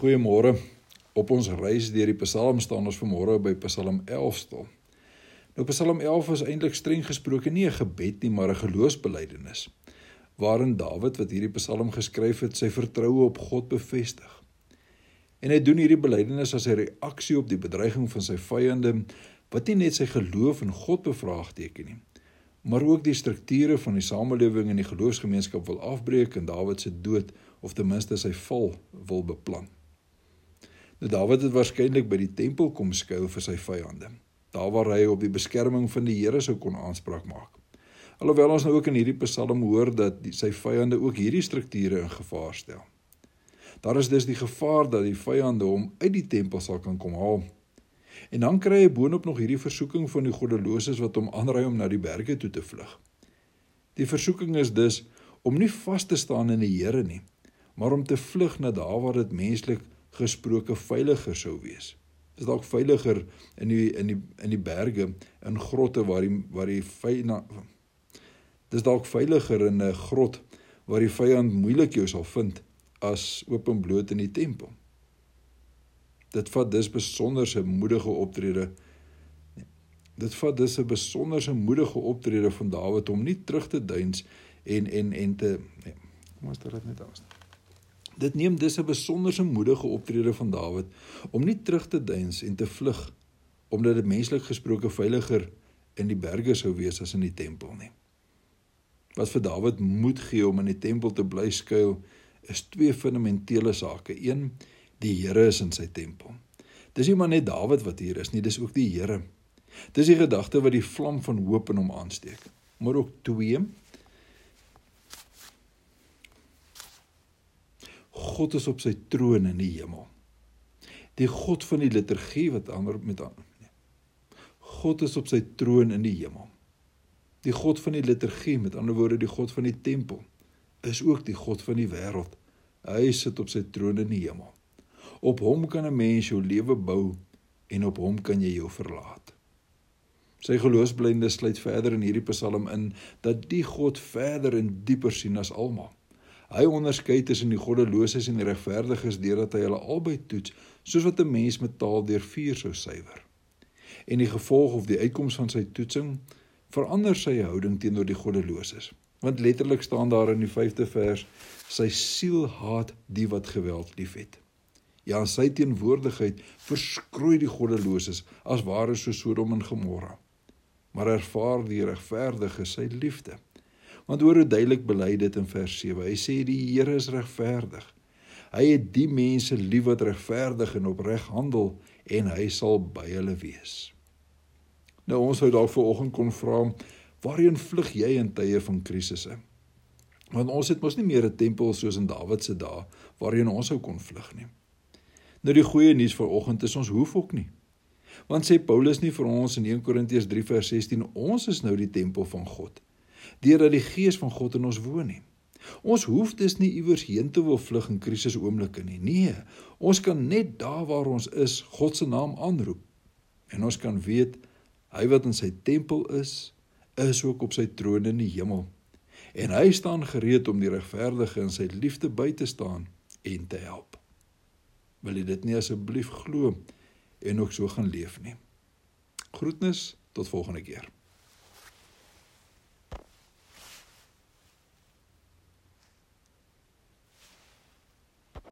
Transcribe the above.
Goeiemôre. Op ons reis deur die Psalms staan ons vanmôre by Psalm 11 stil. Nou Psalm 11 is eintlik streng gesproke nie 'n gebed nie, maar 'n geloofsbelijdenis waarin Dawid wat hierdie Psalm geskryf het, sy vertroue op God bevestig. En hy doen hierdie belydenis as 'n reaksie op die bedreiging van sy vyande wat nie net sy geloof in God bevraagteken nie, maar ook die strukture van die samelewing en die geloofsgemeenskap wil afbreek en Dawid se dood of ten minste sy val wil beplan. Dawid het waarskynlik by die tempel kom skuil vir sy vyande. Daar waar hy op die beskerming van die Here sou kon aanspraak maak. Alhoewel ons nou ook in hierdie Psalm hoor dat die, sy vyande ook hierdie strukture in gevaar stel. Daar is dus die gevaar dat die vyande hom uit die tempel sal kan kom haal. En dan kry hy boonop nog hierdie versoeking van die goddeloses wat hom aanraai om na die berge toe te vlug. Die versoeking is dus om nie vas te staan in die Here nie, maar om te vlug na daar waar dit menslik gesproke veiliger sou wees. Dis dalk veiliger in die in die in die berge, in grotte waar die waar die vyand Dis dalk veiliger in 'n grot waar die vyand moeilik jou sal vind as openbloot in die tempel. Dit vat dus besonderse moedige optrede. Dit vat dus 'n besonderse moedige optrede van Dawid om nie terug te duins en en en te nee, kom ons dit net daar. Dit neem dus 'n besonderse moedige optrede van Dawid om nie terug te duins en te vlug omdat dit menslik gesproke veiliger in die berge sou wees as in die tempel nie. Wat vir Dawid moed gee om in die tempel te bly skuil is twee fundamentele sake. Een, die Here is in sy tempel. Dis nie maar net Dawid wat hier is nie, dis ook die Here. Dis die gedagte wat die vlam van hoop in hom aansteek. Maar ook twee, God is op sy troon in die hemel. Die God van die liturgie wat ander met aan. God is op sy troon in die hemel. Die God van die liturgie, met ander woorde die God van die tempel, is ook die God van die wêreld. Hy sit op sy troon in die hemel. Op hom kan 'n mens jou lewe bou en op hom kan jy jou verlaat. Sy geloofsblinde sluit verder in hierdie Psalm in dat die God verder en dieper sien as almal. Hy onderskei tussen die goddeloses en die regverdiges deurdat hy hulle albei toets, soos wat 'n mens met taal deur vuur sou suiwer. En die gevolg of die uitkoms van sy toetsing verander sy houding teenoor die goddeloses. Want letterlik staan daar in die 5de vers: Sy siel haat die wat geweld liefhet. Ja, sy teenwoordigheid verskroei die goddeloses as ware so Sodom en Gomorra. Maar ervaar die regverdige sy liefde. Want hoor hoe duidelik bely dit in vers 7. Hy sê die Here is regverdig. Hy het die mense lief wat regverdig en opreg handel en hy sal by hulle wees. Nou ons sou dalk vanoggend kon vra, waarheen vlug jy in tye van krisisse? Want ons het mos nie meer 'n tempel soos in Dawid se dae waarheen ons sou kon vlug nie. Nou die goeie nuus vanoggend is ons hoef ook nie. Want sê Paulus nie vir ons in 1 Korintiërs 3 vers 16 ons is nou die tempel van God deurdat die gees van God in ons woon nie. Ons hoef dus nie iewers heen te wil vlug in krisisoomblikke nie. Nee, ons kan net daar waar ons is, God se naam aanroep. En ons kan weet hy wat in sy tempel is, is ook op sy troon in die hemel. En hy staan gereed om die regverdige in sy liefde by te staan en te help. Wil jy dit nie asseblief glo en ook so gaan leef nie. Groetnis tot volgende keer.